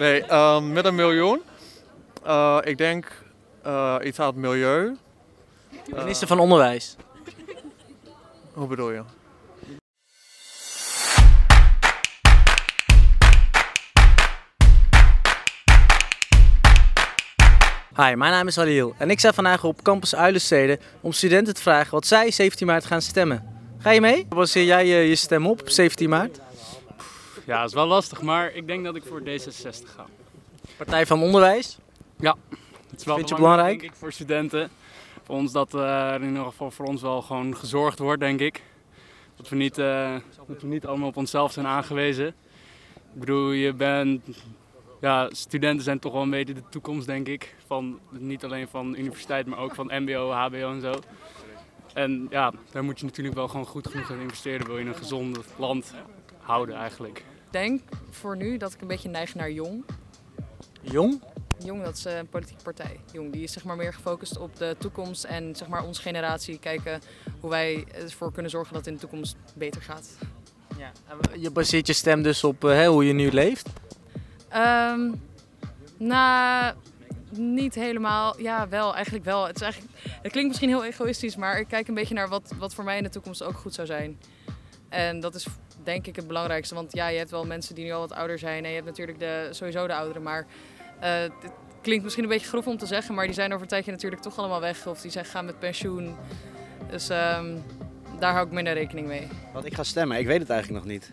Nee, ehm, met een miljoen. Uh, ik denk uh, iets aan het milieu. Minister van Onderwijs. Hoe bedoel je? Hi, mijn naam is Halil en ik sta vandaag op campus Uilenstede om studenten te vragen wat zij 17 maart gaan stemmen. Ga je mee? Baseer jij je, stem op 17 maart? Ja, dat is wel lastig, maar ik denk dat ik voor D66 ga. Partij van Onderwijs? Ja, het is wel Vind je belangrijk? Denk ik, voor studenten. Voor ons dat er in ieder geval voor ons wel gewoon gezorgd wordt, denk ik. Dat we niet, uh, dat we niet allemaal op onszelf zijn aangewezen. Ik bedoel, je bent ja, studenten zijn toch wel een beetje de toekomst, denk ik. Van, niet alleen van universiteit, maar ook van MBO, HBO en zo. En ja, daar moet je natuurlijk wel gewoon goed genoeg in investeren. Wil je een gezond land houden eigenlijk. Ik denk voor nu dat ik een beetje neig naar jong. Jong? Jong, dat is een politieke partij. Jong, die is zeg maar meer gefocust op de toekomst en zeg maar onze generatie. Kijken hoe wij ervoor kunnen zorgen dat het in de toekomst beter gaat. Ja. Je baseert je stem dus op uh, hoe je nu leeft? Um, nou, niet helemaal. Ja, wel, eigenlijk wel. Het, is eigenlijk, het klinkt misschien heel egoïstisch, maar ik kijk een beetje naar wat, wat voor mij in de toekomst ook goed zou zijn. En dat is denk ik het belangrijkste. Want ja, je hebt wel mensen die nu al wat ouder zijn. En je hebt natuurlijk de, sowieso de ouderen. Maar uh, het klinkt misschien een beetje grof om te zeggen. Maar die zijn over een tijdje natuurlijk toch allemaal weg. Of die zijn gaan met pensioen. Dus um, daar hou ik minder rekening mee. Wat ik ga stemmen? Ik weet het eigenlijk nog niet.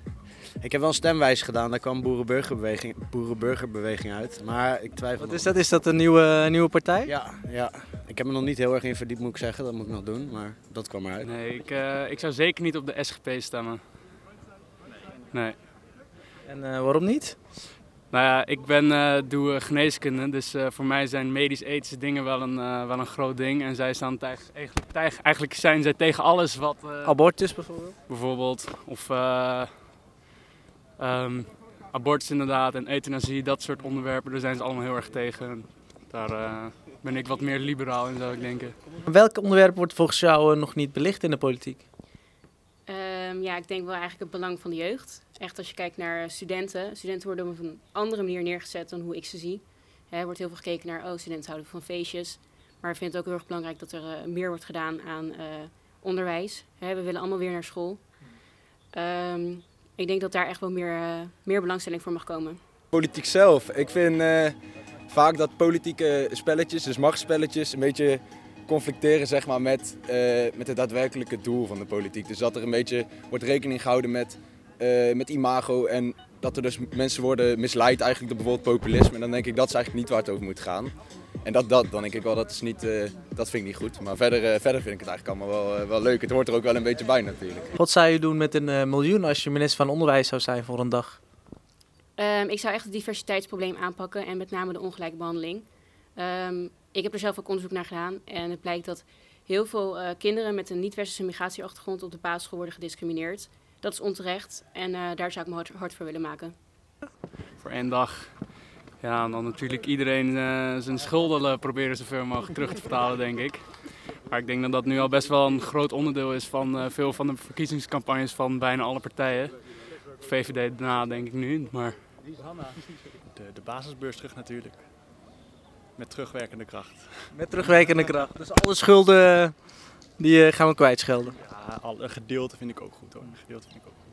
Ik heb wel een stemwijs gedaan, daar kwam Boerenburgerbeweging, Boerenburgerbeweging uit. Maar ik twijfel. Wat is dat? Is dat een nieuwe, nieuwe partij? Ja, ja, ik heb me nog niet heel erg in verdiept, moet ik zeggen. Dat moet ik nog doen, maar dat kwam eruit. Nee, ik, uh, ik zou zeker niet op de SGP stemmen. Nee. En uh, waarom niet? Nou ja, ik ben, uh, doe geneeskunde, dus voor mij zijn medisch-ethische dingen wel een, wel een groot ding. En zij staan tegen, eigenlijk, eigenlijk zijn zij tegen alles wat... Abortus bijvoorbeeld? Bijvoorbeeld, of... Um, abortus inderdaad en euthanasie, dat soort onderwerpen, daar zijn ze allemaal heel erg tegen. Daar ben ik wat meer liberaal in zou ik denken. Welk onderwerp wordt volgens jou nog niet belicht in de politiek? Um, ja, ik denk wel eigenlijk het belang van de jeugd. Echt als je kijkt naar studenten. Studenten worden op een andere manier neergezet dan hoe ik ze zie. er wordt heel veel gekeken naar, oh, studenten houden van feestjes. Maar ik vind het ook heel erg belangrijk dat er uh, meer wordt gedaan aan onderwijs. we willen allemaal weer naar school. Um, ik denk dat daar echt wel meer, uh, meer belangstelling voor mag komen. Politiek zelf. Ik vind vaak dat politieke spelletjes, dus machtsspelletjes, een beetje conflicteren zeg maar, met, uh, met het daadwerkelijke doel van de politiek. Dus dat er een beetje wordt rekening gehouden met, met imago en dat er dus mensen worden misleid eigenlijk door bijvoorbeeld populisme. En dan denk ik dat is eigenlijk niet waar het over moet gaan. En dat, dat dan denk ik wel, dat, is niet, uh, dat vind ik niet goed. Maar verder, uh, verder vind ik het eigenlijk allemaal wel, uh, wel leuk. Het hoort er ook wel een beetje bij natuurlijk. Wat zou je doen met een miljoen als je minister van Onderwijs zou zijn voor een dag? Um, ik zou echt het diversiteitsprobleem aanpakken en met name de ongelijke behandeling. Um, ik heb er zelf ook onderzoek naar gedaan en het blijkt dat heel veel kinderen met een niet-westerse migratieachtergrond op de basisschool worden gediscrimineerd. Dat is onterecht en daar zou ik me hard, hard voor willen maken. Voor één dag ja, en dan natuurlijk iedereen uh, zijn schulden proberen zoveel mogelijk terug te betalen, denk ik. Maar ik denk dat dat nu al best wel een groot onderdeel is van uh, veel van de verkiezingscampagnes van bijna alle partijen. VVD daarna denk ik nu, maar... De, de basisbeurs terug natuurlijk. Met terugwerkende kracht. Met terugwerkende kracht. Dus alle schulden die uh, gaan we kwijtschelden? Ja, al, een gedeelte vind ik ook goed hoor. Een gedeelte vind ik ook goed.